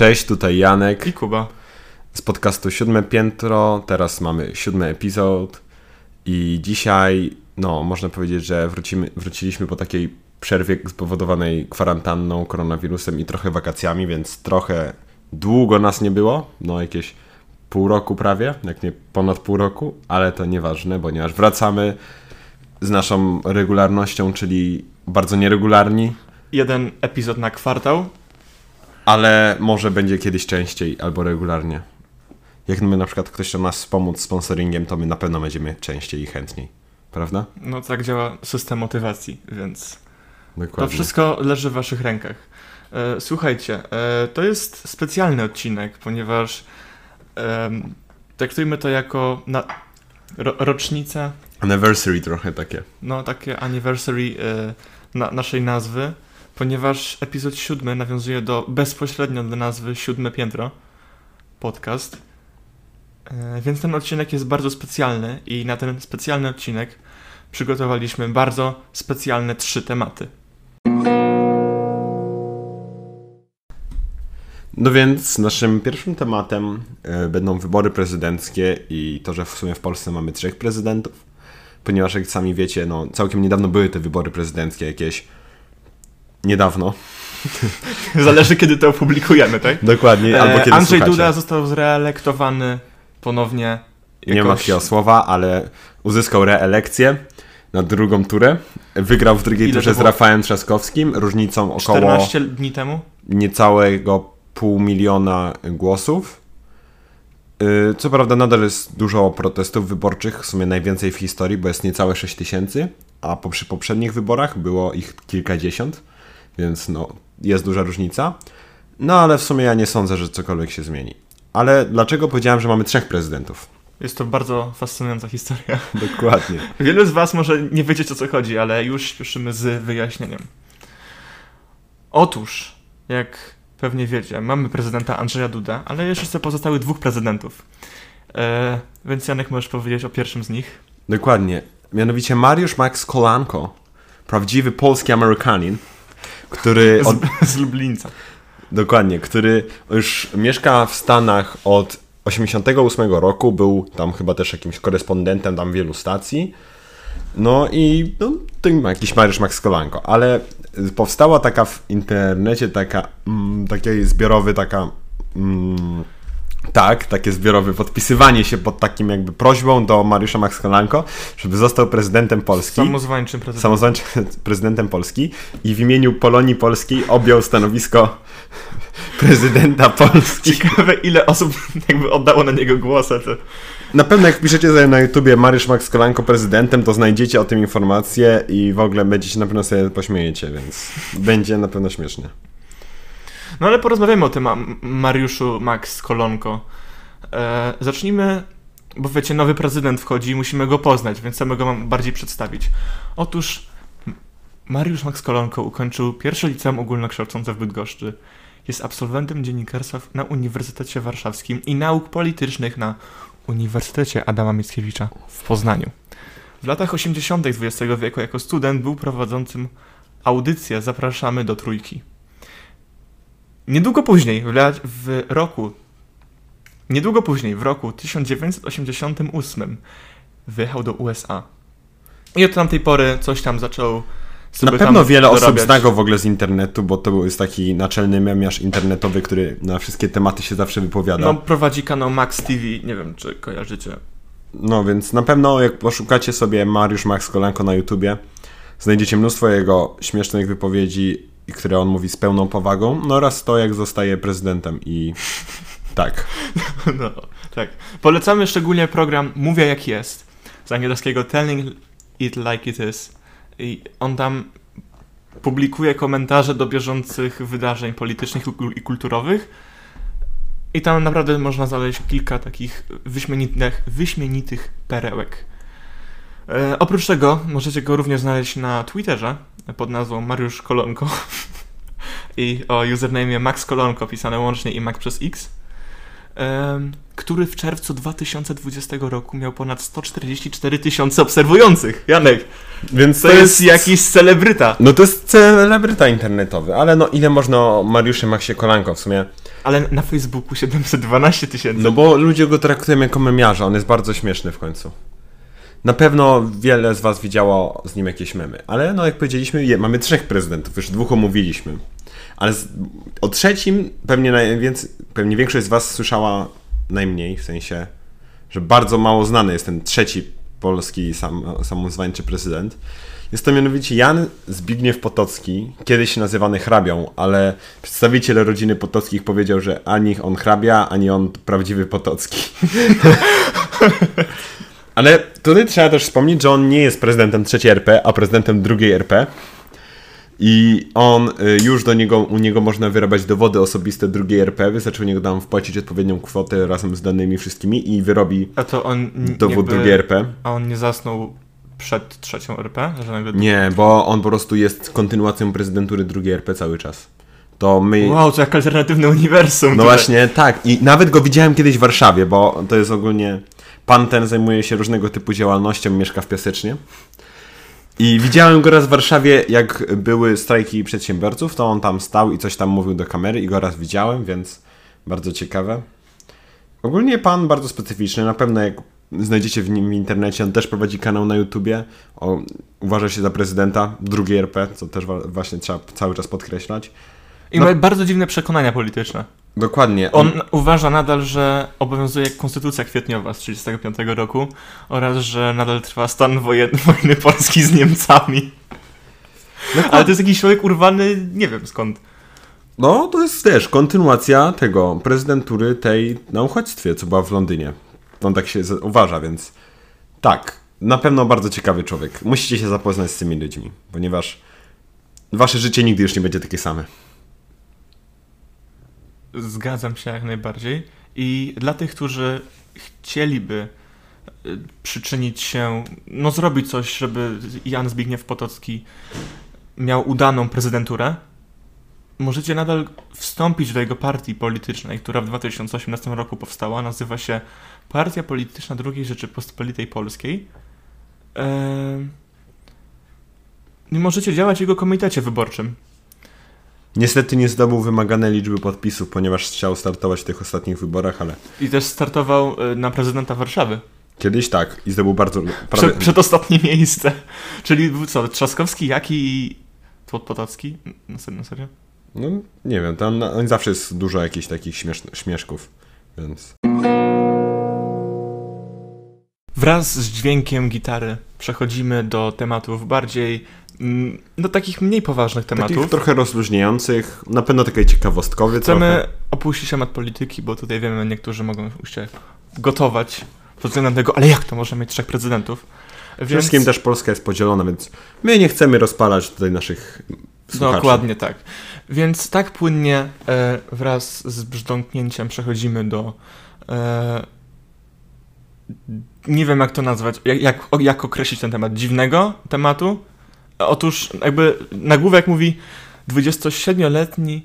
Cześć, tutaj Janek I Kuba. z podcastu Siódme Piętro. Teraz mamy siódmy epizod i dzisiaj, no, można powiedzieć, że wrócimy, wróciliśmy po takiej przerwie spowodowanej kwarantanną, koronawirusem i trochę wakacjami, więc trochę długo nas nie było, no jakieś pół roku prawie, jak nie ponad pół roku, ale to nieważne, ponieważ wracamy z naszą regularnością, czyli bardzo nieregularni, Jeden epizod na kwartał. Ale może będzie kiedyś częściej albo regularnie. Jak my na przykład ktoś chce nas wspomóc sponsoringiem, to my na pewno będziemy częściej i chętniej. Prawda? No tak działa system motywacji, więc to Dokładnie. wszystko leży w waszych rękach. E, słuchajcie, e, to jest specjalny odcinek, ponieważ traktujmy to jako na, ro, rocznicę, Anniversary trochę takie. no takie anniversary e, na, naszej nazwy, ponieważ epizod siódmy nawiązuje do bezpośrednio do nazwy Siódme Piętro, podcast. E, Więc ten odcinek jest bardzo specjalny i na ten specjalny odcinek przygotowaliśmy bardzo specjalne trzy tematy. No więc naszym pierwszym tematem e, będą wybory prezydenckie i to, że w sumie w Polsce mamy trzech prezydentów, ponieważ jak sami wiecie, no całkiem niedawno były te wybory prezydenckie jakieś niedawno. Zależy kiedy to opublikujemy, tak? Dokładnie, albo E, kiedy Andrzej słuchacie. Duda został zreelektowany ponownie. Nie ma takiego słowa, ale uzyskał reelekcję na drugą turę. Wygrał w drugiej Ile turze z? Rafałem Trzaskowskim, różnicą około 14 dni temu. niecałego pół miliona głosów. Yy, Co prawda nadal jest dużo protestów wyborczych, w sumie najwięcej w historii, bo jest niecałe 6 tysięcy, a przy poprzednich wyborach było ich kilkadziesiąt, więc no, jest duża różnica. No ale w sumie ja nie sądzę, że cokolwiek się zmieni. Ale dlaczego powiedziałem, że mamy trzech prezydentów? Jest to bardzo fascynująca historia. Dokładnie. Wielu z Was może nie wiedzieć o co chodzi, ale już śpieszymy z wyjaśnieniem. Otóż, jak pewnie wiecie, mamy prezydenta Andrzeja Duda, ale jeszcze pozostałych dwóch prezydentów. E, więc Janek możesz powiedzieć o pierwszym z nich. Dokładnie. Mianowicie Mariusz Max Kolanko, prawdziwy polski Amerykanin, który od, Z, z Lublińca. dokładnie, który już mieszka w Stanach od 88 roku, był tam chyba też jakimś korespondentem tam wielu stacji. No i no, to ma jakiś Mariusz Max Kolanko, ale powstała taka w internecie taka, mm, taki zbiorowy taka mm, tak, takie zbiorowe podpisywanie się pod takim jakby prośbą do Mariusza Max Kolanko, żeby został prezydentem Polski. Samozwańczym prezydentem. samozwańczym prezydentem Polski i w imieniu Polonii Polskiej objął stanowisko prezydenta Polski. Ciekawe, ile osób jakby oddało na niego głos. To... Na pewno jak piszecie sobie na YouTubie Mariusz Max Kolanko prezydentem, to znajdziecie o tym informacje i w ogóle będziecie na pewno sobie pośmiejecie, więc będzie na pewno śmiesznie. No ale porozmawiamy o tym Ma- Mariuszu Max Kolonko. E, zacznijmy, bo wiecie, nowy prezydent wchodzi i musimy go poznać, więc chcemy go wam bardziej przedstawić. Otóż Mariusz Max Kolonko ukończył pierwsze liceum ogólnokształcące w Bydgoszczy. Jest absolwentem dziennikarstwa na Uniwersytecie Warszawskim i nauk politycznych na Uniwersytecie Adama Mickiewicza w Poznaniu. W latach 80. XX wieku jako student był prowadzącym audycję Zapraszamy do Trójki. Niedługo później, w, roku. Niedługo później, w roku 1988, wyjechał do USA. I od tamtej pory coś tam zaczął. sobie Na pewno wiele osób dorabiać. zna go w ogóle z internetu, bo to jest taki naczelny memiarz internetowy, który na wszystkie tematy się zawsze wypowiada. No, No, prowadzi kanał Max TV, nie wiem czy kojarzycie. no więc na pewno jak poszukacie sobie Mariusz Max Kolanko na YouTubie, znajdziecie mnóstwo jego śmiesznych wypowiedzi, które on mówi z pełną powagą, no oraz to, jak zostaje prezydentem i tak. No, tak. Polecamy szczególnie program Mówię jak jest, z angielskiego Telling It Like It Is. I on tam publikuje komentarze do bieżących wydarzeń politycznych i i kulturowych. I tam naprawdę można znaleźć kilka takich wyśmienitych, wyśmienitych perełek. E, oprócz tego możecie go również znaleźć na Twitterze pod nazwą Mariusz Kolonko i o username Max Kolonko pisane łącznie i Max przez X. em, który w czerwcu 2020 roku miał ponad 144 tysiące obserwujących. Janek, Więc to, jest, jakiś celebryta. No to jest celebryta internetowy, ale no ile można o Mariuszy Maxie Kolanko w sumie? Ale na Facebooku 712 tysięcy. No bo ludzie go traktują jako memiarza, on jest bardzo śmieszny w końcu. Na pewno wiele z was widziało z nim jakieś memy, ale no jak powiedzieliśmy, je, mamy trzech prezydentów, już dwóch omówiliśmy. Ale z, o trzecim pewnie, najwięcej, pewnie większość z was słyszała najmniej, w sensie, że bardzo mało znany jest ten trzeci polski sam, samozwańczy prezydent. Jest to mianowicie Jan Zbigniew Potocki, kiedyś nazywany hrabią, ale przedstawiciel rodziny Potockich powiedział, że ani on hrabia, ani on prawdziwy Potocki. ale tutaj trzeba też wspomnieć, że on nie jest prezydentem trzeciej RP, a prezydentem drugiej RP. I on y, już do niego, u niego można wyrabiać dowody osobiste drugiej RP. Wystarczy u niego tam wpłacić odpowiednią kwotę razem z danymi wszystkimi i wyrobi A to on dowód jakby- drugiej RP. A on nie zasnął przed trzecią RP? Że nagle... Nie, bo on po prostu jest kontynuacją prezydentury drugiej RP cały czas. To my. Wow, to jak alternatywne uniwersum. No tutaj. właśnie, tak. I nawet go widziałem kiedyś w Warszawie, bo to jest ogólnie. Pan ten zajmuje się różnego typu działalnością, mieszka w Piasecznie. I widziałem go raz w Warszawie, jak były strajki przedsiębiorców, to on tam stał i coś tam mówił do kamery i go raz widziałem, więc bardzo ciekawe. Ogólnie pan bardzo specyficzny, na pewno jak znajdziecie w nim w internecie, on też prowadzi kanał na YouTubie, o, uważa się za prezydenta drugiej RP, co też właśnie trzeba cały czas podkreślać. I no- ma bardzo dziwne przekonania polityczne. Dokładnie. On uważa nadal, że obowiązuje konstytucja kwietniowa z 1935 roku oraz, że nadal trwa stan wojen, wojny Polski z Niemcami. Ale to jest jakiś człowiek urwany, nie wiem skąd. No, to jest też kontynuacja tego prezydentury tej na uchodźstwie, co była w Londynie. On tak się uważa, więc tak, na pewno bardzo ciekawy człowiek. Musicie się zapoznać z tymi ludźmi, ponieważ wasze życie nigdy już nie będzie takie same. Zgadzam się jak najbardziej. I dla tych, którzy chcieliby y, przyczynić się, no zrobić coś, żeby Jan Zbigniew Potocki miał udaną prezydenturę, możecie nadal wstąpić do jego partii politycznej, która w 2018 roku powstała. Nazywa się Partia Polityczna II Rzeczypospolitej Polskiej. Ehm, I możecie działać w jego komitecie wyborczym. Niestety nie zdobył wymagane liczby podpisów, ponieważ chciał startować w tych ostatnich wyborach, ale I też startował y, na prezydenta Warszawy. kiedyś tak i zdobył bardzo prawie, Przed, przedostatnie miejsce. Czyli był co, Trzaskowski, Jaki i Tłot Potocki? Na serio? Na serio? No nie wiem, tam na, zawsze jest dużo jakichś takich śmiesz, śmieszków, więc Wraz z dźwiękiem gitary przechodzimy do tematów bardziej, do takich mniej poważnych tematów. takich trochę rozluźniających, na pewno takie ciekawostkowe Chcemy trochę. opuścić temat polityki, bo tutaj wiemy, niektórzy mogą się gotować pod względem tego, ale jak to może mieć trzech prezydentów? Przede wszystkim też Polska jest podzielona, więc my nie chcemy rozpalać tutaj naszych słuchaczy. Dokładnie tak. Więc tak płynnie e, wraz z brzdąknięciem przechodzimy do. E, nie wiem, jak to nazwać, jak, jak, jak określić ten temat. Dziwnego tematu. Otóż, jakby nagłówek mówi: 27-letni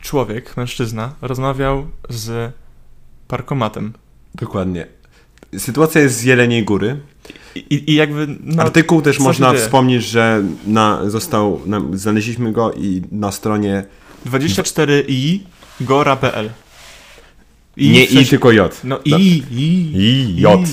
człowiek, mężczyzna, rozmawiał z parkomatem. Dokładnie. Sytuacja jest z Jeleniej Góry. I, i jakby. No, Artykuł też można dzieje? wspomnieć, że na, został, na, znaleźliśmy go i na stronie 24i gora.pl. I nie i, tylko J. No i, i, I J.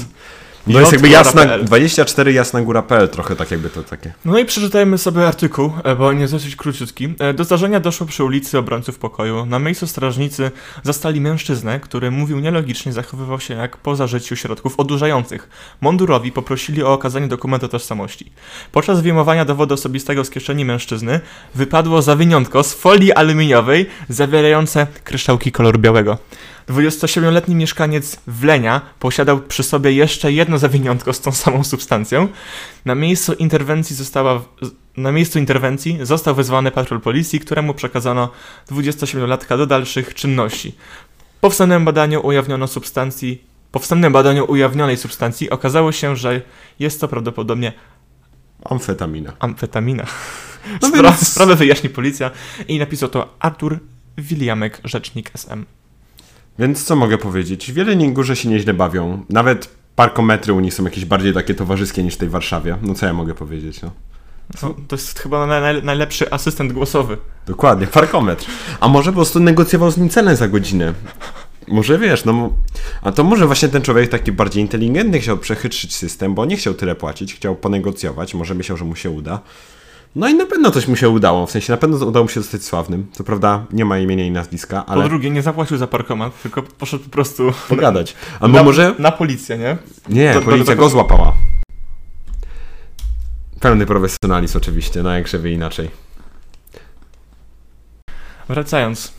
No jest jakby jasna, góra.pl. 24 jasna góra.pl, trochę tak jakby to takie. No i przeczytajmy sobie artykuł, e, bo on jest dosyć króciutki. E, Do zdarzenia doszło przy ulicy Obrońców Pokoju. Na miejscu strażnicy zastali mężczyznę, który mówił nielogicznie, zachowywał się jak po zażyciu środków odurzających. Mundurowi poprosili o okazanie dokumentu tożsamości. Podczas wyjmowania dowodu osobistego z kieszeni mężczyzny wypadło zawiniątko z folii aluminiowej zawierające kryształki koloru białego. 27-letni mieszkaniec Wlenia posiadał przy sobie jeszcze jedno zawiniątko z tą samą substancją. Na miejscu interwencji została na miejscu interwencji został wezwany patrol policji, któremu przekazano 27-latka do dalszych czynności. Po wstępnym badaniu ujawniono substancji po wstępnym badaniu ujawnionej substancji okazało się, że jest to prawdopodobnie Amfetamina. amfetamina. No Spra- więc- Sprawę wyjaśni policja i napisał to Artur Williamek, rzecznik SM. Więc co mogę powiedzieć? W Jeleniej Górze się nieźle bawią. Nawet parkometry u nich są jakieś bardziej takie towarzyskie niż w tej Warszawie. No co ja mogę powiedzieć, no. No, to jest chyba naj, naj, najlepszy asystent głosowy. Dokładnie, parkometr. A może po prostu negocjował z nim cenę za godzinę. Może wiesz, no. A to może właśnie ten człowiek taki bardziej inteligentny chciał przechytrzyć system, bo nie chciał tyle płacić, chciał ponegocjować, może myślał, że mu się uda. No i na pewno coś mu się udało, w sensie na pewno udało mu się zostać sławnym. Co prawda nie ma imienia i nazwiska, ale Po drugie, nie zapłacił za parkomat, tylko poszedł po prostu pogadać. Albo na, może... na policję, nie? Nie, do- policja do- go złapała. Pełny profesjonalizm oczywiście, no jak żeby inaczej. Wracając.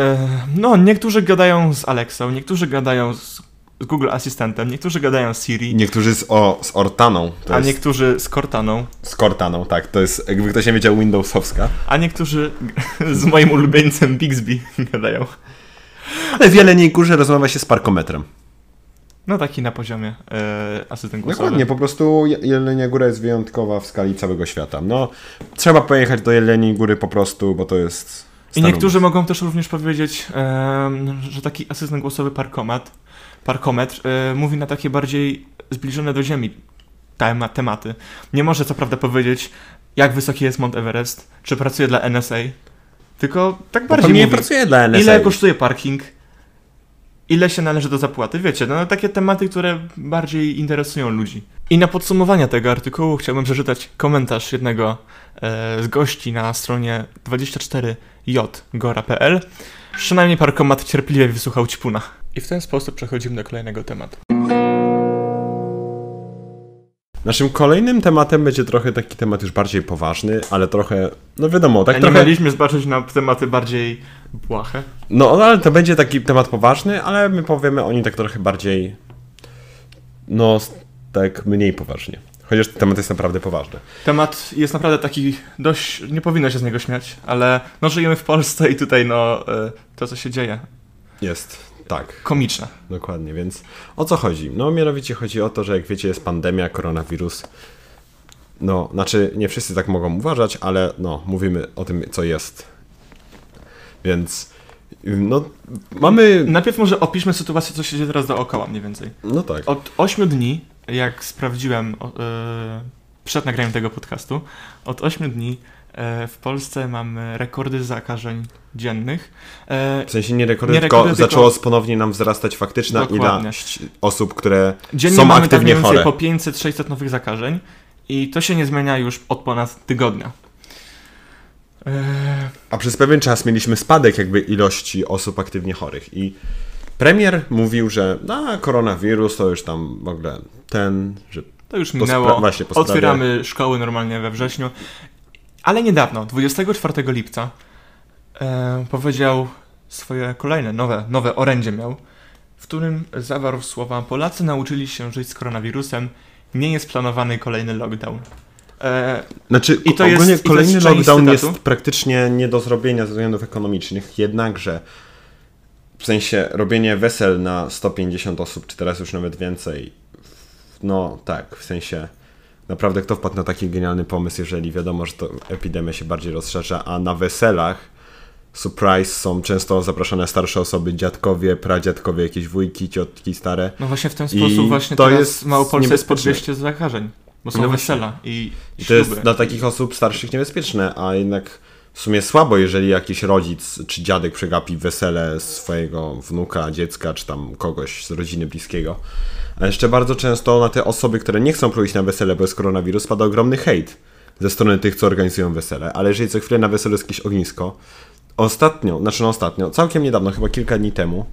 E, no, niektórzy gadają z Alexą, niektórzy gadają z z Google Asystentem, niektórzy gadają z Siri, Niektórzy z, o, z Ortaną, a jest niektórzy z Cortaną, z Cortaną, tak, to jest, jakby ktoś nie wiedział, Windowsowska. a niektórzy z moim ulubieńcem Bixby gadają. Ale w Jeleniej Górze rozmawia się z parkometrem. No taki na poziomie e, asystent głosowy. Dokładnie, po prostu Je- Jelenia Góra jest wyjątkowa w skali całego świata. No, trzeba pojechać do Jeleniej Góry po prostu, bo to jest... I niektórzy mogą też również powiedzieć, em, że taki asystent głosowy parkomat, parkometr e, mówi na takie bardziej zbliżone do ziemi tema, tematy. Nie może co prawda powiedzieć, jak wysoki jest Mount Everest, czy pracuje dla NSA, tylko tak Bo bardziej nie mówi, pracuje dla NSA. ile kosztuje parking, ile się należy do zapłaty. Wiecie, no takie tematy, które bardziej interesują ludzi. I na podsumowanie tego artykułu chciałbym przeczytać komentarz jednego e, z gości na stronie 24jgora.pl. Przynajmniej parkomat cierpliwie wysłuchał Cipuna. I w ten sposób przechodzimy do kolejnego tematu. Naszym kolejnym tematem będzie trochę taki temat już bardziej poważny, ale trochę, no wiadomo, tak nie trochę... mieliśmy zobaczyć na tematy bardziej błahe. No, no, ale to będzie taki temat poważny, ale my powiemy o nim tak trochę bardziej, no, tak mniej poważnie. Chociaż ten temat jest naprawdę poważny. Temat jest naprawdę taki dość, nie powinno się z niego śmiać, ale no żyjemy w Polsce i tutaj no e, to co się dzieje, Jest, tak. komiczne. Dokładnie, więc o co chodzi? No mianowicie chodzi o to, że jak wiecie jest pandemia, koronawirus. No, znaczy nie wszyscy tak mogą uważać, ale no, mówimy o tym, co jest. Więc no, mamy... Najpierw może opiszmy sytuację, co się dzieje teraz dookoła mniej więcej. No tak. Od 8 dni, jak sprawdziłem e, przed nagraniem tego podcastu, od 8 dni w Polsce mamy rekordy zakażeń dziennych. E, W sensie nie rekordy, Nie tylko rekordy, tylko- zaczęło ponownie nam wzrastać faktyczna Dokładnie. ilość osób, które dziennie są mamy tak aktywnie więcej chore. po 500-600 nowych zakażeń i to się nie zmienia już od ponad tygodnia. E, A przez pewien czas mieliśmy spadek jakby ilości osób aktywnie chorych i premier mówił, że na koronawirus to już tam w ogóle ten, że To już minęło. właśnie, Otwieramy szkoły normalnie we wrześniu. Ale niedawno, 24 lipca, e, powiedział swoje kolejne, nowe, nowe orędzie miał, w którym zawarł słowa Polacy nauczyli się żyć z koronawirusem, nie jest planowany kolejny lockdown. E, Znaczy, I to ogólnie jest- i to kolejny jest lockdown jest praktycznie nie do zrobienia ze względów ekonomicznych, jednakże w sensie robienie wesel na 150 osób, czy teraz już nawet więcej, no tak, w sensie naprawdę kto wpadł na taki genialny pomysł, jeżeli wiadomo, że to epidemia się bardziej rozszerza, a na weselach surprise są często zapraszane starsze osoby, dziadkowie, pradziadkowie, jakieś wujki, ciotki stare. no właśnie w ten I sposób właśnie to jest w Małopolsce jest po niebezpieczne. 200 zakażeń, bo są No wesela i, I to jest dla takich osób starszych niebezpieczne, a jednak w sumie słabo, jeżeli jakiś rodzic czy dziadek przegapi wesele swojego wnuka, dziecka, czy tam kogoś z rodziny bliskiego. A jeszcze bardzo często na te osoby, które nie chcą pójść na wesele, bo jest koronawirus, spada ogromny hejt ze strony tych, co organizują wesele. Ale jeżeli co chwilę na weselu jest jakieś ognisko, ostatnio, znaczy no ostatnio, całkiem niedawno, chyba kilka dni temu,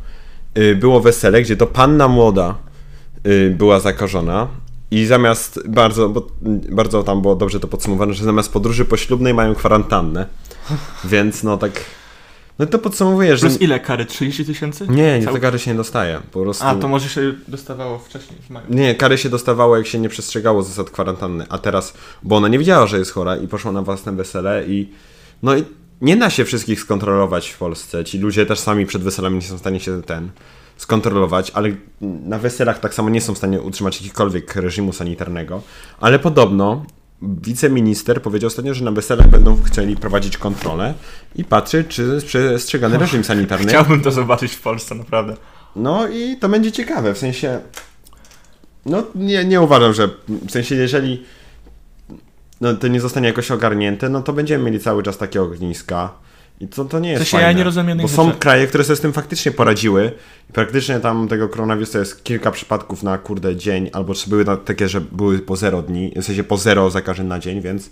y, było wesele, gdzie to panna młoda y, była zakażona. I zamiast, bardzo, bo, bardzo tam było dobrze to podsumowane, że zamiast podróży poślubnej mają kwarantannę, więc no tak, no to podsumowuje, że... Plus ile kary? 30 tysięcy? Nie, nie, Cał- to kary się nie dostaje, po prostu... A, to może się dostawało wcześniej, w maju. Nie, kary się dostawało, jak się nie przestrzegało zasad kwarantanny, a teraz, bo ona nie wiedziała, że jest chora i poszła na własne wesele i no i nie da się wszystkich skontrolować w Polsce. Ci ludzie też sami przed weselami nie są w stanie się ten skontrolować, ale na weselach tak samo nie są w stanie utrzymać jakiegokolwiek reżimu sanitarnego, ale podobno wiceminister powiedział ostatnio, że na weselach będą chcieli prowadzić kontrolę i patrzeć, czy jest przestrzegany reżim sanitarny. Chciałbym to zobaczyć w Polsce, naprawdę. No i to będzie ciekawe, w sensie... No nie, nie uważam, że... W sensie jeżeli no, to nie zostanie jakoś ogarnięte, no to będziemy mieli cały czas takie ogniska. I to, to nie jest sensie ja fajne. nie rozumiem jednej Bo są rzeczy. kraje, które sobie z tym faktycznie poradziły i praktycznie tam tego koronawirusa jest kilka przypadków na kurde dzień, albo czy były takie, że były po zero dni, w sensie po zero zakażeń na dzień, więc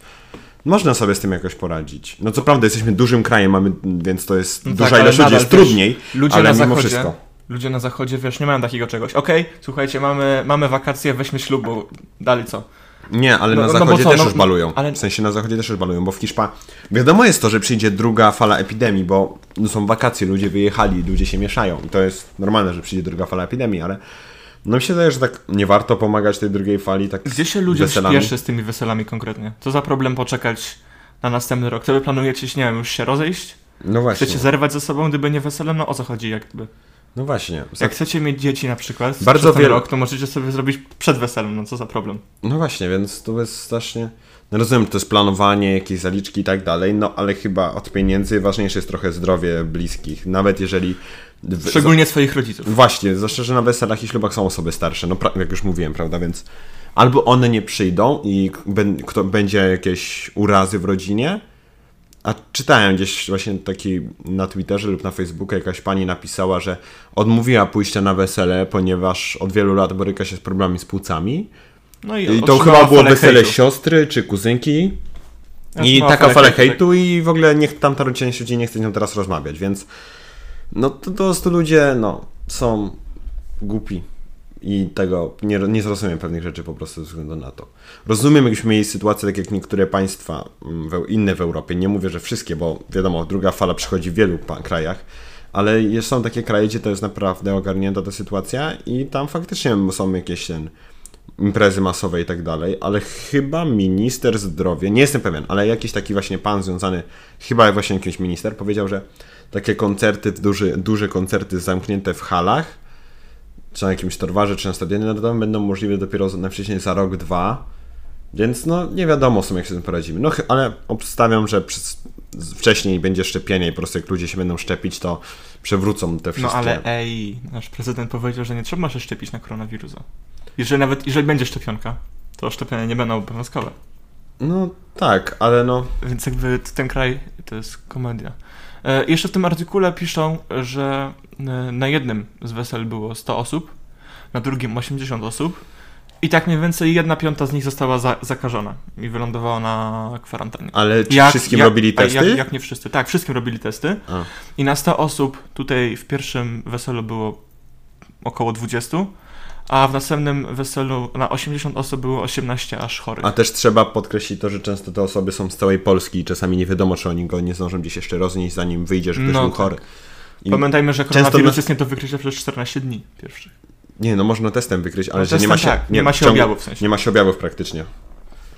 można sobie z tym jakoś poradzić. No co prawda jesteśmy dużym krajem, mamy, więc to jest No duża tak, ilość ludzi, jest trudniej, Ludzie ale na mimo zachodzie, wszystko. ludzie na zachodzie, wiesz, nie mają takiego czegoś. Okej, słuchajcie, mamy, mamy wakacje, weźmy ślub, bo dalej co? Nie, ale No- na no zachodzie co, też no- już balują. ale- W sensie na zachodzie też już balują, bo w Hiszpanii wiadomo jest to, że przyjdzie druga fala epidemii, bo no są wakacje, ludzie wyjechali, ludzie się mieszają i to jest normalne, że przyjdzie druga fala epidemii, ale no mi się wydaje, że tak nie warto pomagać tej drugiej fali tak Gdzie się ludzie śpieszy z tymi weselami konkretnie? Co za problem poczekać na następny rok? To wy planujecie, nie wiem, już się rozejść? No właśnie. Chcecie zerwać ze sobą, gdyby nie wesele? No o co chodzi jakby? No właśnie. Jak chcecie mieć dzieci na przykład Bardzo wiele- rok, to możecie sobie zrobić przed weselem, no co za problem? No właśnie, więc to jest strasznie... No rozumiem, to jest planowanie, jakieś zaliczki i tak dalej, no ale chyba od pieniędzy ważniejsze jest trochę zdrowie bliskich. Nawet jeżeli... Szczególnie swoich rodziców. Właśnie, zwłaszcza, że na weselach i ślubach są osoby starsze, no jak już mówiłem, prawda, więc albo one nie przyjdą i będzie jakieś urazy w rodzinie, a czytałem gdzieś właśnie taki na Twitterze lub na Facebooku jakaś pani napisała, że odmówiła pójścia na wesele, ponieważ od wielu lat boryka się z problemami z płucami. No i, i to chyba było wesele hejtu. siostry czy kuzynki. I taka fala hejtu, hejtu i w ogóle niech tamta część ludzi nie chce z nią teraz rozmawiać, więc no to po prostu ludzie no, są głupi i tego nie, nie zrozumiem pewnych rzeczy po prostu ze względu na to. Rozumiem, jakbyśmy mieli sytuację tak jak niektóre państwa mm, inne w Europie, nie mówię, że wszystkie, bo wiadomo, druga fala przychodzi w wielu krajach, ale są takie kraje, gdzie to jest naprawdę ogarnięta ta sytuacja i tam faktycznie są jakieś ten, imprezy masowe i tak dalej, ale chyba minister zdrowia, nie jestem pewien, ale jakiś taki właśnie pan związany, chyba właśnie jakiś minister, powiedział, że takie koncerty, duże, duże koncerty zamknięte w halach, czy na jakimś torwarze, czy na stadionie narodowym będą możliwe dopiero najwcześniej za rok, dwa, więc no nie wiadomo w sumie jak się z tym poradzimy. No ale obstawiam, że wcześniej będzie szczepienie i po prostu jak ludzie się będą szczepić, to przewrócą te No wszystkie... ale ej, nasz prezydent powiedział, że nie trzeba się szczepić na koronawirusa. Jeżeli nawet, jeżeli będzie szczepionka, to szczepienia nie będą obowiązkowe. No tak, ale no... Więc jakby ten kraj to jest komedia. E, jeszcze w tym artykule piszą, że na jednym z wesel było 100 osób, na drugim 80 osób i tak mniej więcej jedna piąta z nich została za, zakażona i wylądowała na kwarantannie. Ale czy wszystkim robili a testy? Jak, jak nie wszyscy. Tak, wszystkim robili testy. A. I na 100 osób tutaj w pierwszym weselu było około 20, a w następnym weselu na 80 osób było 18 aż chorych. A też trzeba podkreślić to, że często te osoby są z całej Polski i czasami nie wiadomo, czy oni go nie zdążą gdzieś jeszcze roznieść, zanim wyjdzie, że ktoś No był tak. chory. I, Pamiętajmy, że koronawirus na- jest nie do wykrycia przez 14 dni pierwszych. nie, no można testem wykryć, ale No że nie ma się, tak, nie ma się ciągle- objawów w sensie. Nie ma się objawów praktycznie.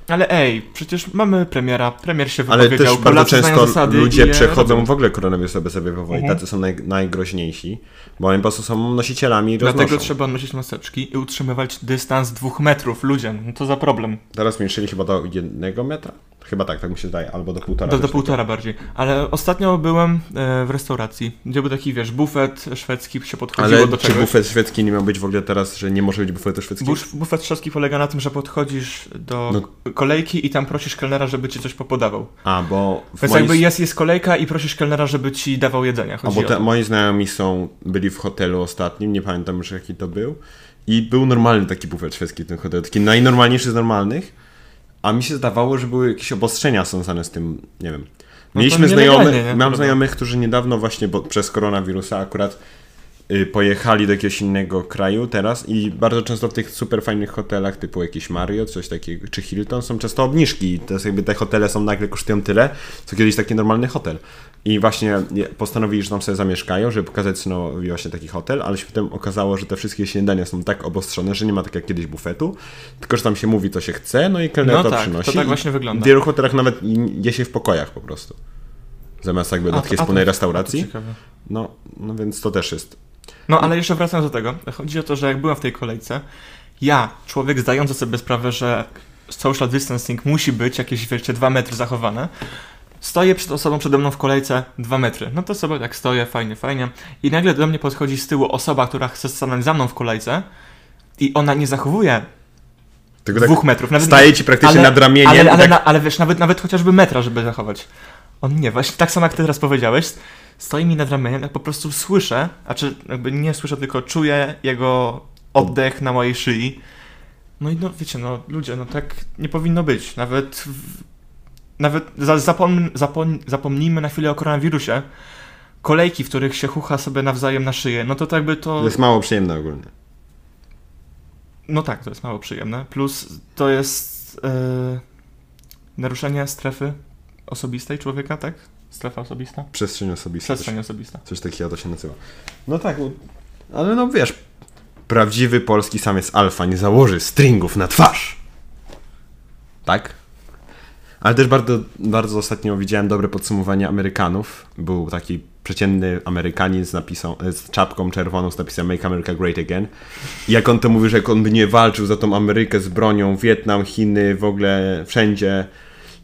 Ale ej, przecież mamy premiera, premier się Ale wypowiedział, też bardzo Polacy często ludzie przechodzą w ogóle koronawirusa bezobjawowo i Mhm. tacy są naj, najgroźniejsi, bo oni po prostu są nosicielami i Dlatego roznoszą. trzeba nosić maseczki i utrzymywać dystans dwóch metrów ludziom. No to za problem. Teraz zmniejszyli chyba do jednego metra? Chyba tak, tak mi się zdaje, albo do półtora. Do, do półtora bardziej. Ale ostatnio byłem e, w restauracji, gdzie był taki, wiesz, bufet szwedzki, się podchodziło Ale do czy czegoś. bufet szwedzki nie miał być w ogóle teraz, że nie może być bufetu szwedzkiego? Buf, bufet szwedzki polega na tym, że podchodzisz do No. kolejki i tam prosisz kelnera, żeby ci coś popodawał. A, bo w Więc moim- jakby jest, jest kolejka i prosisz kelnera, żeby ci dawał jedzenie. A Chodzi bo o te, moi znajomi są, byli w hotelu ostatnim, nie pamiętam już jaki to był. I był normalny taki bufet szwedzki w tym hotelu, taki najnormalniejszy z normalnych. A mi się zdawało, że były jakieś obostrzenia związane z tym, nie wiem. No Mieliśmy nielegalnie, znajomych, nie? mam znajomych, którzy niedawno właśnie bo, przez koronawirusa akurat y, pojechali do jakiegoś innego kraju teraz i bardzo często w tych super fajnych hotelach typu jakiś Marriott, coś takiego, czy Hilton są często obniżki. To jest jakby te hotele są nagle kosztują tyle, co kiedyś taki normalny hotel. I właśnie nie- postanowili, że tam sobie zamieszkają, żeby pokazać synowi właśnie taki hotel, ale się potem okazało, że te wszystkie śniadania są tak obostrzone, że nie ma tak jak kiedyś bufetu, tylko że tam się mówi co się chce, no i kelner No to tak, to przynosi. tak i właśnie wygląda. W wielu hotelach nawet je się w pokojach po prostu. Zamiast jakby A do to- takiej to- wspólnej to restauracji. No, no więc to też jest. No ale jeszcze wracając do tego. Chodzi o to, że jak byłem w tej kolejce, ja, człowiek zdający sobie sprawę, że social distancing musi być, jakieś wiecie, dwa metry zachowane. Stoję przed osobą przede mną w kolejce dwa metry. No to sobie tak stoję, fajnie, fajnie. I nagle do mnie podchodzi z tyłu osoba, która chce stanąć za mną w kolejce i ona nie zachowuje Tylko tak dwóch metrów. Nawet, staje ci praktycznie ale- nad ramieniem. Ale, ale, tak, na, ale wiesz, nawet, nawet chociażby metra, żeby zachować. On nie, właśnie tak samo jak ty teraz powiedziałeś, stoi mi nad ramieniem, jak po prostu słyszę, a czy jakby nie słyszę, tylko czuję jego oddech na mojej szyi. No i no wiecie, no ludzie, no tak nie powinno być. Nawet, w, nawet za, zapom, zapom, zapomnijmy na chwilę o koronawirusie. Kolejki, w których się chucha sobie nawzajem na szyję, no to tak by to... To jest mało przyjemne ogólnie. No tak, to jest mało przyjemne. Plus to jest e, naruszenie strefy osobistej człowieka, tak? Strefa osobista? Przestrzeń osobista. Przestrzeń osobista. Coś takiego to się nazywa. No tak, ale no wiesz, prawdziwy polski samiec alfa nie założy stringów na twarz. Tak? Ale też bardzo, bardzo ostatnio widziałem dobre podsumowanie Amerykanów. Był taki przeciętny Amerykanin z, napisą, z czapką czerwoną z napisem Make America Great Again. I jak on to mówi, że jak on by nie walczył za tą Amerykę z bronią, Wietnam, Chiny, w ogóle wszędzie,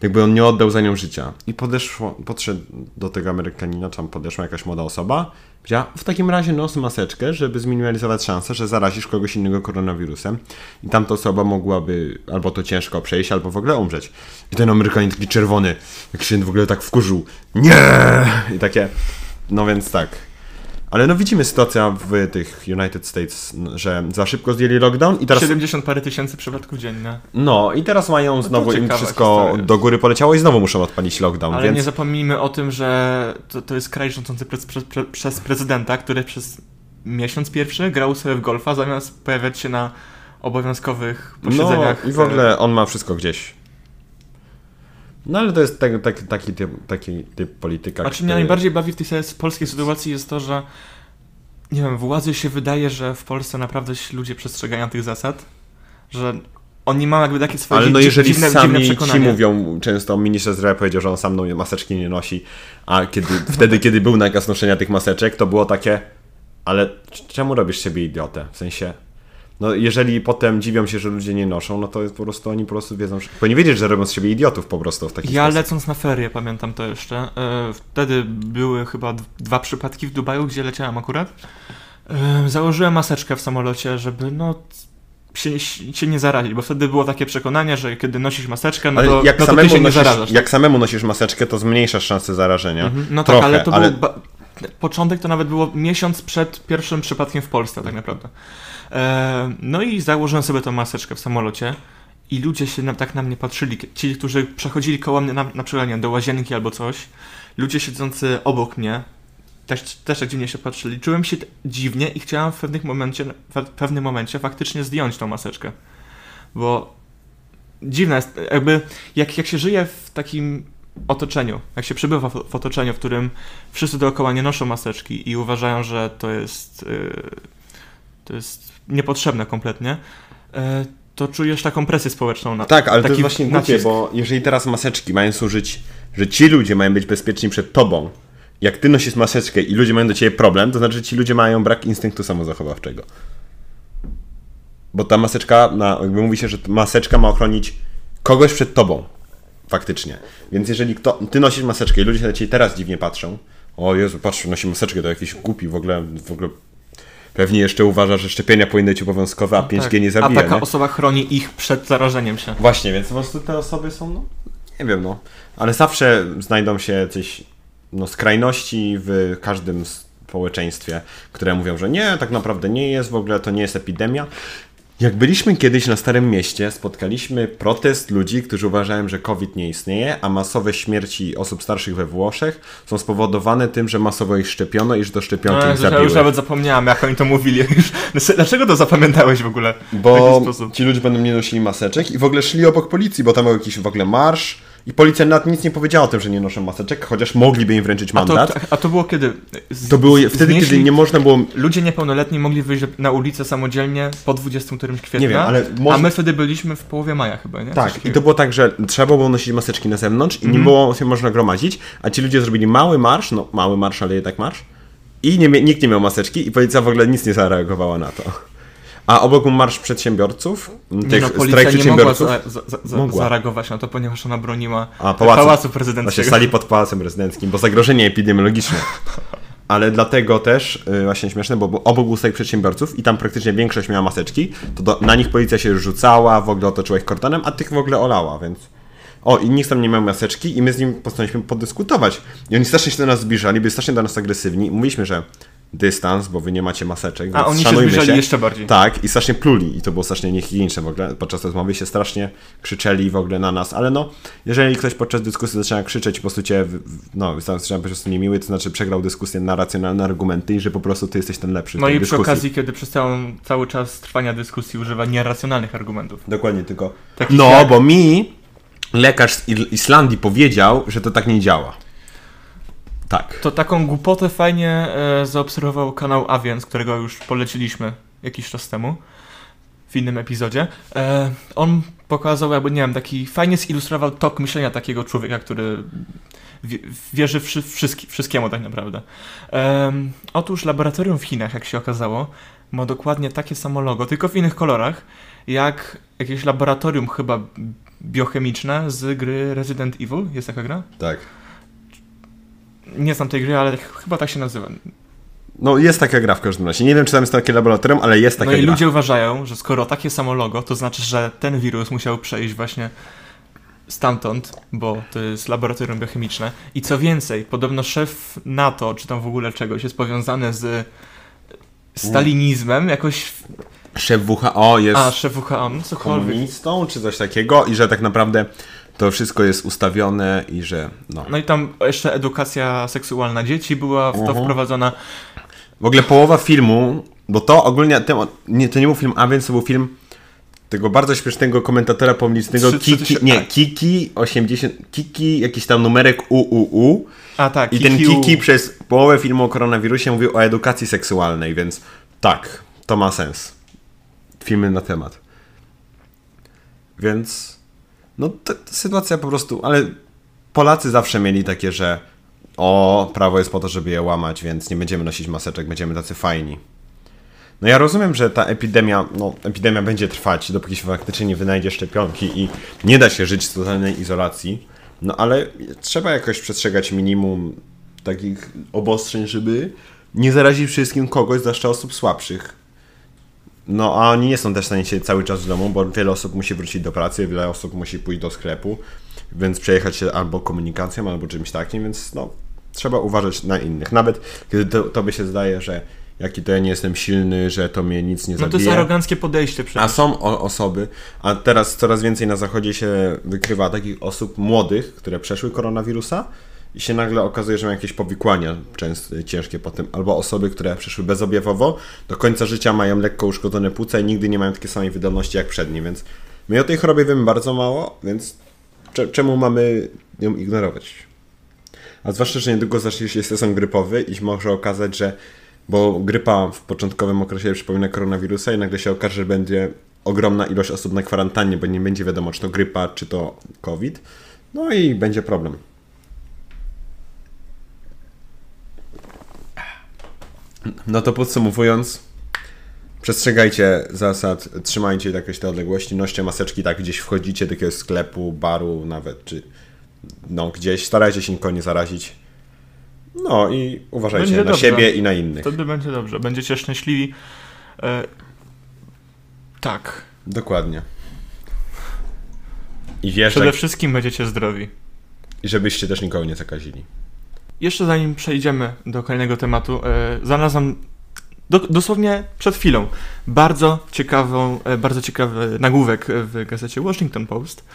jakby on nie oddał za nią życia. I podeszło, podszedł do tego Amerykanina, tam podeszła jakaś młoda osoba, powiedziała, w takim razie nos maseczkę, żeby zminimalizować szansę, że zarazisz kogoś innego koronawirusem. I tamta osoba mogłaby albo to ciężko przejść, albo w ogóle umrzeć. I ten Amerykanin taki czerwony, jak się w ogóle tak wkurzył. Nie! I takie, no więc tak. Ale no widzimy sytuację w tych United States, że za szybko zdjęli lockdown i teraz... 70 parę tysięcy przypadków dziennie. No i teraz mają znowu im ciekawa wszystko historia. do góry poleciało i znowu muszą odpalić lockdown, Ale więc... nie zapomnijmy o tym, że to, to jest kraj rządzący pre, pre, pre, przez prezydenta, który przez miesiąc pierwszy grał sobie w golfa, zamiast pojawiać się na obowiązkowych posiedzeniach. No i w ogóle on ma wszystko gdzieś. No ale to jest tak, tak, taki, typ, taki typ polityka, A czym mnie najbardziej bawi w tej polskiej sytuacji jest to, że nie wiem, władzy się wydaje, że w Polsce naprawdę ludzie przestrzegają tych zasad, że oni mają jakby takie swoje Ale no jeżeli dziwne, sami dziwne ci mówią, często minister zdrowia powiedział, że on sam no, maseczki nie nosi, a kiedy, wtedy, kiedy był nakaz noszenia tych maseczek, to było takie, ale czemu robisz siebie idiotę? W sensie, no jeżeli potem dziwią się, że ludzie nie noszą, no to po prostu, oni po prostu wiedzą, że powinni wiedzieć, że robią z siebie idiotów po prostu w taki Ja sposób. lecąc na ferie, pamiętam to jeszcze, e, wtedy były chyba dwa przypadki w Dubaju, gdzie leciałem akurat. E, założyłem maseczkę w samolocie, żeby no się, się nie zarazić, bo wtedy było takie przekonanie, że kiedy nosisz maseczkę, no to, jak, no to ty samemu się nie nosisz, zarażasz. jak samemu nosisz maseczkę, to zmniejszasz szanse zarażenia. Mhm. No Trochę, tak, ale to ale- był. Początek to nawet było miesiąc przed pierwszym przypadkiem w Polsce, tak naprawdę. E, no i założyłem sobie tą maseczkę w samolocie. I ludzie się na, tak na mnie patrzyli. Ci, którzy przechodzili koło mnie, na, na przykład do łazienki albo coś, ludzie siedzący obok mnie też, też tak dziwnie się patrzyli. Czułem się dziwnie i chciałem w, pewnych momencie, w pewnym momencie faktycznie zdjąć tą maseczkę. Bo dziwne jest, jakby jak, jak się żyje w takim otoczeniu, jak się przebywa w, otoczeniu, w którym wszyscy dookoła nie noszą maseczki i uważają, że to jest, yy, to jest niepotrzebne kompletnie, yy, to czujesz taką presję społeczną. Na, Tak, ale to taki jest właśnie głupie, bo jeżeli teraz maseczki mają służyć, że ci ludzie mają być bezpieczni przed tobą, jak ty nosisz maseczkę i ludzie mają do ciebie problem, to znaczy, że ci ludzie mają brak instynktu samozachowawczego. Bo ta maseczka, na, jakby mówi się, że maseczka ma ochronić kogoś przed tobą. Faktycznie. Więc jeżeli kto, ty nosisz maseczkę i ludzie się na ciebie teraz dziwnie patrzą, o Jezu, patrz, nosi maseczkę, to jakiś głupi, w ogóle, w ogóle pewnie jeszcze uważa, że szczepienia powinny być obowiązkowe, a 5G nie zabija. A taka nie? osoba chroni ich przed zarażeniem się. Właśnie, więc po prostu te osoby są, no, nie wiem, no, ale zawsze znajdą się jakieś no, skrajności w każdym społeczeństwie, które mówią, że nie, tak naprawdę nie jest, w ogóle to nie jest epidemia. Jak byliśmy kiedyś na Starym Mieście, spotkaliśmy protest ludzi, którzy uważają, że COVID nie istnieje, a masowe śmierci osób starszych we Włoszech są spowodowane tym, że masowo ich szczepiono i że to szczepionki No, ich ja zabiły. już nawet zapomniałem, jak oni to mówili. Już- Dlaczego to zapamiętałeś w ogóle? w Bo sposób? ci ludzie będą nie nosili maseczek i w ogóle szli obok policji, bo tam był jakiś w ogóle marsz i policja nawet nic nie powiedziała o tym, że nie noszą maseczek, chociaż mogliby im wręczyć A to, mandat. a to było kiedy? Z, To było wtedy, znieśli- kiedy nie można było... Ludzie niepełnoletni mogli wyjść na ulicę samodzielnie po 20 którymś kwietnia, Nie wiem, ale a my wtedy byliśmy w połowie maja chyba, nie? Tak, i to było tak, że trzeba było nosić maseczki na zewnątrz i nie było się można gromadzić, a ci ludzie zrobili mały marsz, no mały marsz, ale jednak marsz i nie, nikt nie miał maseczki i policja w ogóle nic nie zareagowała na to. A obok był Marsz Przedsiębiorców, tych no, strajk policja nie mogła przedsiębiorców. za, za, za, Mogła. zareagować na to, ponieważ ona broniła A, pałacu, pałacu. pałacu Właśnie prezydenckiego. stali pod Pałacem Prezydenckim, bo zagrożenie epidemiologiczne. Ale dlatego też, y, właśnie śmieszne, bo bo obok był strajk przedsiębiorców i tam praktycznie większość miała maseczki, to do, na nich policja się rzucała, w ogóle otoczyła ich kordonem, a tych w ogóle olała, więc... O, i nikt tam nie miał maseczki i my z nim postanowiliśmy podyskutować. I oni strasznie się do nas zbliżali, byli strasznie do nas agresywni. Mówiliśmy, że dystans, bo wy nie macie maseczek, A oni się zbliżali jeszcze bardziej. Tak, i strasznie pluli i to było strasznie niehigieniczne w ogóle. Podczas rozmowy się strasznie krzyczeli w ogóle na nas, ale no, jeżeli ktoś podczas dyskusji zaczyna krzyczeć i po prostu cię, no, zaczyna po prostu niemiły, to znaczy przegrał dyskusję na racjonalne argumenty i że po prostu ty jesteś ten lepszy No i przy dyskusji. okazji, kiedy przez całą, cały czas trwania dyskusji używa nieracjonalnych argumentów. Dokładnie, tylko... Takich No, jak- bo mi lekarz z Islandii powiedział, że to tak nie działa. Tak. To taką głupotę fajnie e, zaobserwował kanał Avian, z którego już poleciliśmy jakiś czas temu w innym epizodzie. E, on pokazał, jakby, nie wiem, taki fajnie zilustrował tok myślenia takiego człowieka, który wie- wierzy wszy, wszystki, wszystkiemu tak naprawdę. Em, otóż laboratorium w Chinach, jak się okazało, ma dokładnie takie samo logo, tylko w innych kolorach, jak jakieś laboratorium chyba biochemiczne z gry Resident Evil. Jest taka gra? Tak. Nie znam tej gry, ale ch- chyba tak się nazywa. No jest taka gra w każdym razie. Nie wiem, czy tam jest takie laboratorium, ale jest taka No i gra. ludzie uważają, że skoro takie samo logo, to znaczy, że ten wirus musiał przejść właśnie stamtąd, bo to jest laboratorium biochemiczne. I co więcej, podobno szef NATO, czy tam w ogóle czegoś, jest powiązany z stalinizmem, jakoś... Szef WHO jest... A, szef WHO, no cokolwiek. komunistą, czy coś takiego i że tak naprawdę to wszystko jest ustawione i że no. No i tam jeszcze edukacja seksualna dzieci była w to Mhm. wprowadzona. W ogóle połowa filmu, bo to ogólnie, temat, nie, to nie był film A, więc to był film tego bardzo śmiesznego komentatora Trzy- trzy Kiki, tysiące- nie, tak. Kiki 80, Kiki, jakiś tam numerek UUU A tak, i ten Kikiu. Kiki przez połowę filmu o koronawirusie mówił o edukacji seksualnej, więc tak, to ma sens. Filmy na temat. Więc no to, to sytuacja po prostu, ale Polacy zawsze mieli takie, że o, prawo jest po to, żeby je łamać, więc nie będziemy nosić maseczek, będziemy tacy fajni. No ja rozumiem, że ta epidemia, no epidemia będzie trwać, dopóki się faktycznie nie wynajdzie szczepionki i nie da się żyć w totalnej izolacji, no ale trzeba jakoś przestrzegać minimum takich obostrzeń, żeby nie zarazić wszystkim kogoś, zwłaszcza osób słabszych. No a oni nie są też w stanie siedzieć cały czas w domu, bo wiele osób musi wrócić do pracy, wiele osób musi pójść do sklepu, więc przejechać się albo komunikacją, albo czymś takim, więc no trzeba uważać na innych. Nawet kiedy to, tobie się zdaje, że jaki to ja nie jestem silny, że to mnie nic nie No to zabije. jest aroganckie podejście A przecież. są o, osoby, a teraz coraz więcej na zachodzie się wykrywa takich osób młodych, które przeszły koronawirusa i się nagle okazuje, że mają jakieś powikłania często ciężkie potem, albo osoby, które przeszły bezobjawowo, do końca życia mają lekko uszkodzone płuca i nigdy nie mają takiej samej wydolności jak przed nim, więc my o tej chorobie wiemy bardzo mało, więc cze- czemu mamy ją ignorować? A zwłaszcza, że niedługo zacznie się sezon grypowy i może okazać, że bo grypa w początkowym okresie przypomina koronawirusa i nagle się okaże, że będzie ogromna ilość osób na kwarantannie, bo nie będzie wiadomo, czy to grypa, czy to COVID. No i będzie problem. No to podsumowując, przestrzegajcie zasad, trzymajcie jakieś te odległości, noście maseczki tak gdzieś wchodzicie do jakiegoś sklepu, baru nawet, czy no gdzieś, starajcie się nikogo nie zarazić. No i uważajcie Będzie na dobrze. siebie i na innych. Wtedy będzie dobrze, będziecie szczęśliwi. E, tak. Dokładnie. I wiesz, Przede wszystkim będziecie zdrowi. i żebyście też nikogo nie zakazili. Jeszcze zanim przejdziemy do kolejnego tematu, e, znalazłam do, dosłownie przed chwilą bardzo ciekawą, e, bardzo ciekawy nagłówek w gazecie Washington Post,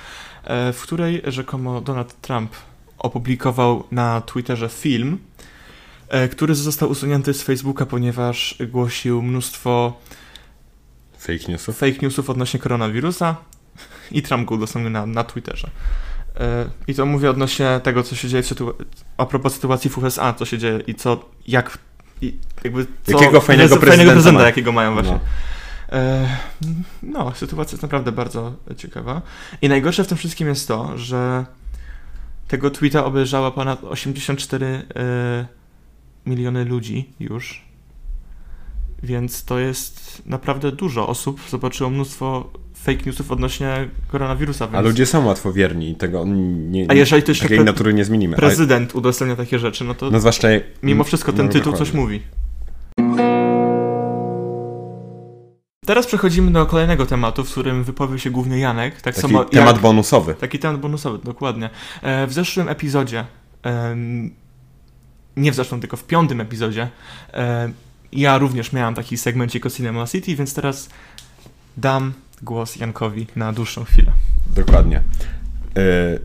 e, w której rzekomo Donald Trump opublikował na Twitterze film, który został usunięty z Facebooka, ponieważ głosił mnóstwo Fake newsów? fake newsów odnośnie koronawirusa i Trump go udostępnił na, na Twitterze. E, I to mówię odnośnie tego, co się dzieje w sytu- a propos sytuacji w USA, co się dzieje i co, jak, i jakby co, Jakiego fajnego prezydenta prezydenta ma. jakiego mają właśnie. No. E, no, sytuacja jest naprawdę bardzo ciekawa. I najgorsze w tym wszystkim jest to, że tego tweeta obejrzała ponad 84 e, miliony ludzi już. Więc to jest naprawdę dużo osób. Zobaczyło mnóstwo fake newsów odnośnie koronawirusa. Więc... A ludzie są łatwowierni i tego nie, A jeżeli to takiej pre- natury nie zmienimy. Prezydent udostępnia takie rzeczy, no to A, no zwłaszcza... mimo wszystko ten no, tytuł dokładnie. coś mówi. Teraz przechodzimy do kolejnego tematu, w którym wypowie się głównie Janek. Tak Taki samo temat jak... bonusowy. Taki temat bonusowy, dokładnie. E, w zeszłym epizodzie, nie w zeszłym, tylko w piątym epizodzie, ja również miałem taki segmencik o Cinema City, więc teraz dam głos Jankowi na dłuższą chwilę. Dokładnie. Y,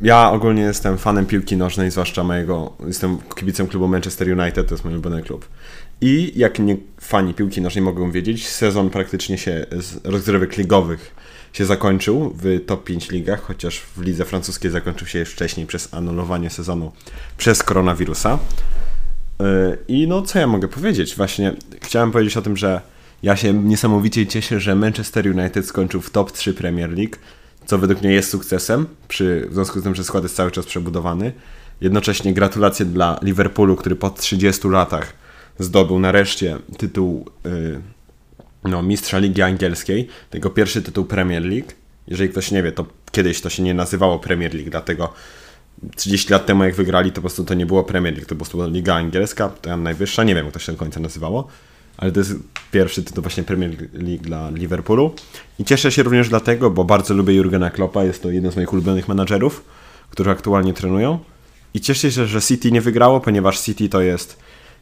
Ja ogólnie jestem fanem piłki nożnej, zwłaszcza mojego. Jestem kibicem klubu Manchester United, to jest mój ulubiony klub. I jak nie fani piłki nożnej mogą wiedzieć, sezon praktycznie się z rozgrywek ligowych się zakończył w top 5 ligach, chociaż w lidze francuskiej zakończył się już wcześniej przez anulowanie sezonu przez koronawirusa. Y, I no, co ja mogę powiedzieć? Właśnie chciałem powiedzieć o tym, że ja się niesamowicie cieszę, że Manchester United skończył w top 3 Premier League, co według mnie jest sukcesem, przy, w związku z tym, że skład jest cały czas przebudowany. Jednocześnie gratulacje dla Liverpoolu, który po 30 latach zdobył nareszcie tytuł y, no, mistrza Ligi Angielskiej, tego pierwszy tytuł Premier League. Jeżeli ktoś nie wie, to kiedyś to się nie nazywało Premier League, dlatego 30 lat temu jak wygrali, to po prostu to nie było Premier League, to po prostu była Liga Angielska, ta najwyższa, nie wiem jak to się do końca nazywało, ale to jest pierwszy tytuł właśnie Premier League dla Liverpoolu. I cieszę się również dlatego, bo bardzo lubię Jurgena Kloppa, jest to jeden z moich ulubionych menadżerów, którzy aktualnie trenują. I cieszę się, że City nie wygrało, ponieważ City to jest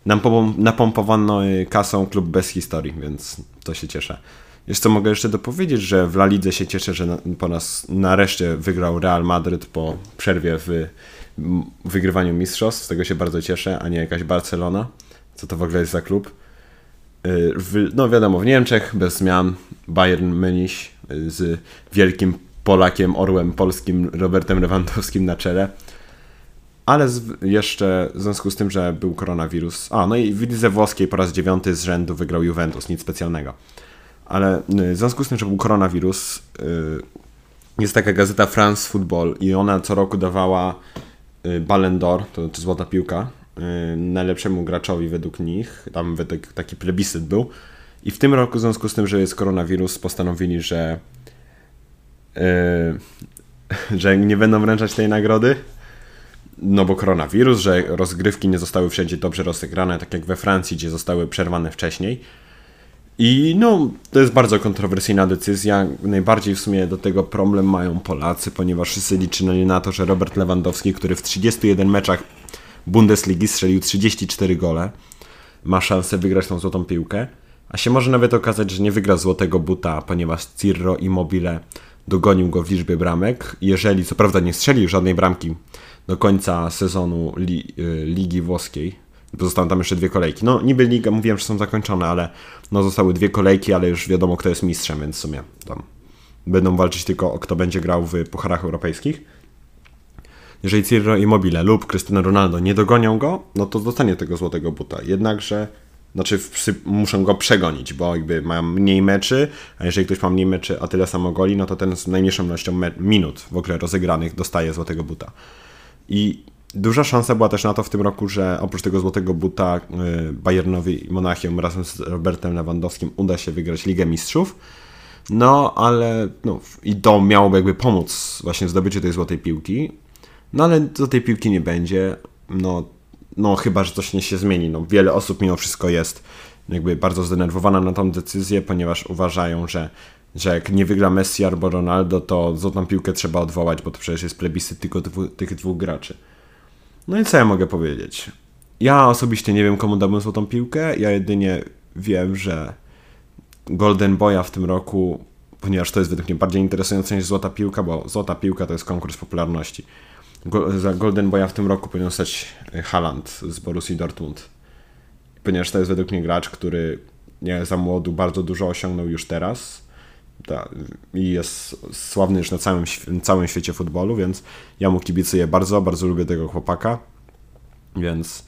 napom- napompowany kasą klub bez historii, więc to się cieszę. Jeszcze mogę jeszcze dopowiedzieć, że w La Lidze się cieszę, że po nas nareszcie wygrał Real Madryt po przerwie w wygrywaniu mistrzostw. Z tego się bardzo cieszę, a nie jakaś Barcelona. Co to w ogóle jest za klub? Y, W, no wiadomo, w Niemczech bez zmian Bayern Münich y, z wielkim Polakiem, orłem polskim Robertem Lewandowskim na czele. Ale z, jeszcze w związku z tym, że był koronawirus. A, no i w lidze włoskiej po raz dziewiąty z rzędu wygrał Juventus, nic specjalnego. Ale y, w związku z tym, że był koronawirus, jest taka gazeta France Football i ona co roku dawała Ballon d'Or, to, to złota piłka, najlepszemu graczowi według nich. Tam według taki plebiscyt był. I w tym roku, w związku z tym, że jest koronawirus, postanowili, że, y, że nie będą wręczać tej nagrody. No bo koronawirus, że rozgrywki nie zostały wszędzie dobrze rozegrane, tak jak we Francji, gdzie zostały przerwane wcześniej. I no, to jest bardzo kontrowersyjna decyzja. Najbardziej w sumie do tego problem mają Polacy, ponieważ wszyscy liczyli na to, że Robert Lewandowski, który w 31 meczach Bundesligi strzelił 34 gole, ma szansę wygrać tą złotą piłkę. A się może nawet okazać, że nie wygra złotego buta, ponieważ Cirro Immobile dogonił go w liczbie bramek. Jeżeli co prawda nie strzelił żadnej bramki do końca sezonu li, y, Ligi Włoskiej, bo zostały tam jeszcze dwie kolejki. No niby liga, mówiłem, że są zakończone, ale no zostały dwie kolejki, ale już wiadomo kto jest mistrzem, więc w sumie tam będą walczyć tylko o kto będzie grał w pucharach europejskich. Jeżeli Cirro Immobile lub Cristiano Ronaldo nie dogonią go, no to dostanie tego złotego buta. Jednakże, znaczy muszą go przegonić, bo jakby mają mniej meczy, a jeżeli ktoś ma mniej meczy, a tyle samo goli, no to ten z najmniejszą ilością minut w ogóle rozegranych dostaje złotego buta. I duża szansa była też na to w tym roku, że oprócz tego złotego buta y, Bayernowi i Monachium razem z Robertem Lewandowskim uda się wygrać Ligę Mistrzów. No, ale no, i to miałoby jakby pomóc właśnie w zdobyciu tej złotej piłki. No, ale do tej piłki nie będzie. No, no chyba, że coś nie się zmieni. No, wiele osób mimo wszystko jest jakby bardzo zdenerwowana na tą decyzję, ponieważ uważają, że, że jak nie wygra Messi albo Ronaldo, to złotą piłkę trzeba odwołać, bo to przecież jest plebiscyt tylko dwu, tych dwóch graczy. No i co ja mogę powiedzieć? Ja osobiście nie wiem, komu dałbym złotą piłkę. Ja jedynie wiem, że Golden Boya w tym roku, ponieważ to jest według mnie bardziej interesujące niż złota piłka, bo złota piłka to jest konkurs popularności. Za Golden Boya w tym roku powinien stać Haaland z Borussii Dortmund. Ponieważ to jest według mnie gracz, który nie za młodu bardzo dużo osiągnął już teraz ta, i jest sławny już na całym, całym świecie futbolu, więc ja mu kibicuję bardzo, bardzo lubię tego chłopaka. Więc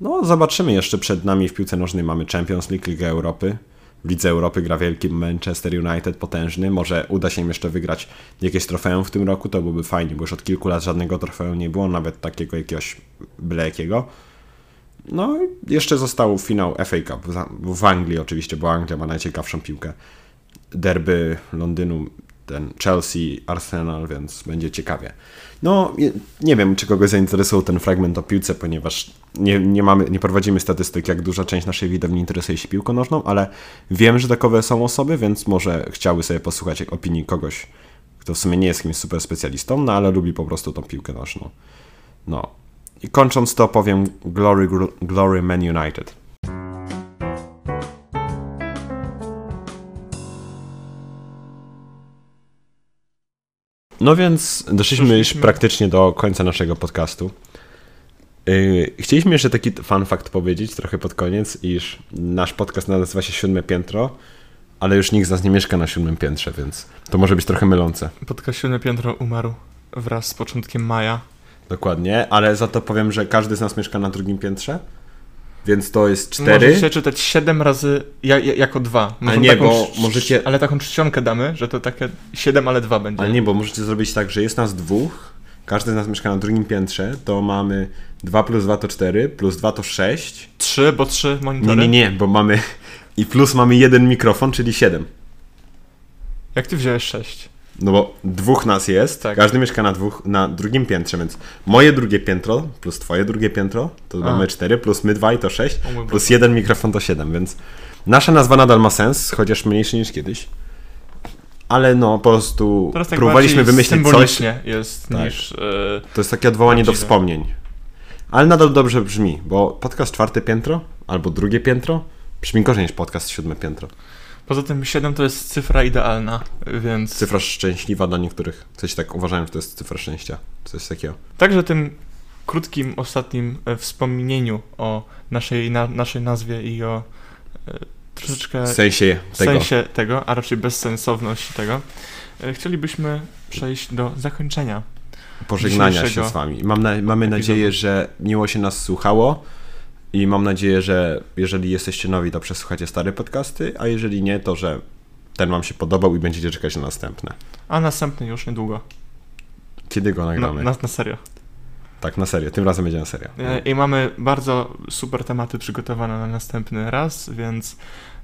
no zobaczymy jeszcze przed nami w piłce nożnej mamy Champions League, Ligę Europy. W Lidze Europy gra wielki Manchester United, potężny. Może uda się im jeszcze wygrać jakieś trofeum w tym roku, to byłoby fajnie, bo już od kilku lat żadnego trofeum nie było, nawet takiego jakiegoś byle jakiego. No jeszcze został finał FA Cup w Anglii oczywiście, bo Anglia ma najciekawszą piłkę. Derby Londynu, ten Chelsea, Arsenal, więc będzie ciekawie. No, nie- wiem, czy kogoś zainteresował ten fragment o piłce, ponieważ nie, nie, mamy, nie prowadzimy statystyk, jak duża część naszej widowni interesuje się piłką nożną, ale wiem, że takowe są osoby, więc może chciały sobie posłuchać opinii kogoś, kto w sumie nie jest kimś super specjalistą, no ale lubi po prostu tą piłkę nożną. No. I kończąc to powiem Glory, Glory Man United. No więc doszliśmy już praktycznie do końca naszego podcastu. Yy, chcieliśmy jeszcze taki fun fact powiedzieć trochę pod koniec, iż nasz podcast nazywa się Siódme Piętro, ale już nikt z nas nie mieszka na siódmym piętrze, więc to może być trochę mylące. Podkreślone piętro umarł wraz z początkiem maja. Dokładnie, ale za to powiem, że każdy z nas mieszka na drugim piętrze, więc to jest cztery. Możecie czytać 7 razy ja, ja, jako 2. Ale nie, bo możecie- Ale taką czcionkę damy, że to takie 7, ale 2 będzie. Ale nie, bo możecie zrobić tak, że jest nas dwóch, każdy z nas mieszka na drugim piętrze, to mamy 2 plus 2 to 4, plus 2 to 6. 3, bo 3 Nie, monitory. nie, nie, bo mamy i plus mamy jeden mikrofon, czyli 7. Jak ty wziąłeś 6? No bo dwóch nas jest, Tak. każdy mieszka na, dwóch, na drugim piętrze, więc moje drugie piętro plus twoje drugie piętro to A. mamy 4, plus my dwa i to 6, O mój plus Boże. jeden mikrofon to 7, więc nasza nazwa nadal ma sens, chociaż mniejszy niż kiedyś. Ale no, po prostu tak próbowaliśmy wymyślić coś. jest Tak. niż... e, To jest takie odwołanie do wspomnień. Ale nadal dobrze brzmi, bo podcast czwarte piętro albo drugie piętro brzmi gorzej niż podcast siódme piętro. Poza tym 7 to jest cyfra idealna, więc... Cyfra szczęśliwa dla niektórych. Coś tak uważałem, że to jest cyfra szczęścia. Coś takiego. Także tym krótkim, ostatnim e, wspomnieniu o naszej, na, naszej nazwie i o e, troszeczkę sensie tego. sensie tego, a raczej bezsensowności tego, e, chcielibyśmy przejść do zakończenia. pożegnania się z wami. Mam na, mamy epizodu. nadzieję, że miło się nas słuchało i mam nadzieję, że jeżeli jesteście nowi, to przesłuchacie stare podcasty, a jeżeli nie, to że ten wam się podobał i będziecie czekać na następne. A następny już niedługo. Kiedy go Na, nagramy? na, na serio. Tak, na serio. Tym razem będzie na serio. E, I mamy bardzo super tematy przygotowane na następny raz, więc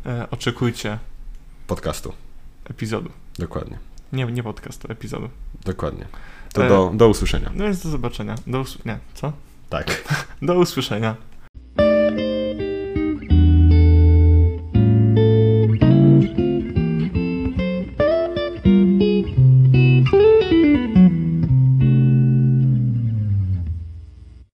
e, oczekujcie Podcastu. epizodu. Dokładnie. Nie, nie podcastu, epizodu. Dokładnie. To E, do, do usłyszenia. No więc do zobaczenia. Do us- nie, co? Tak. Do usłyszenia.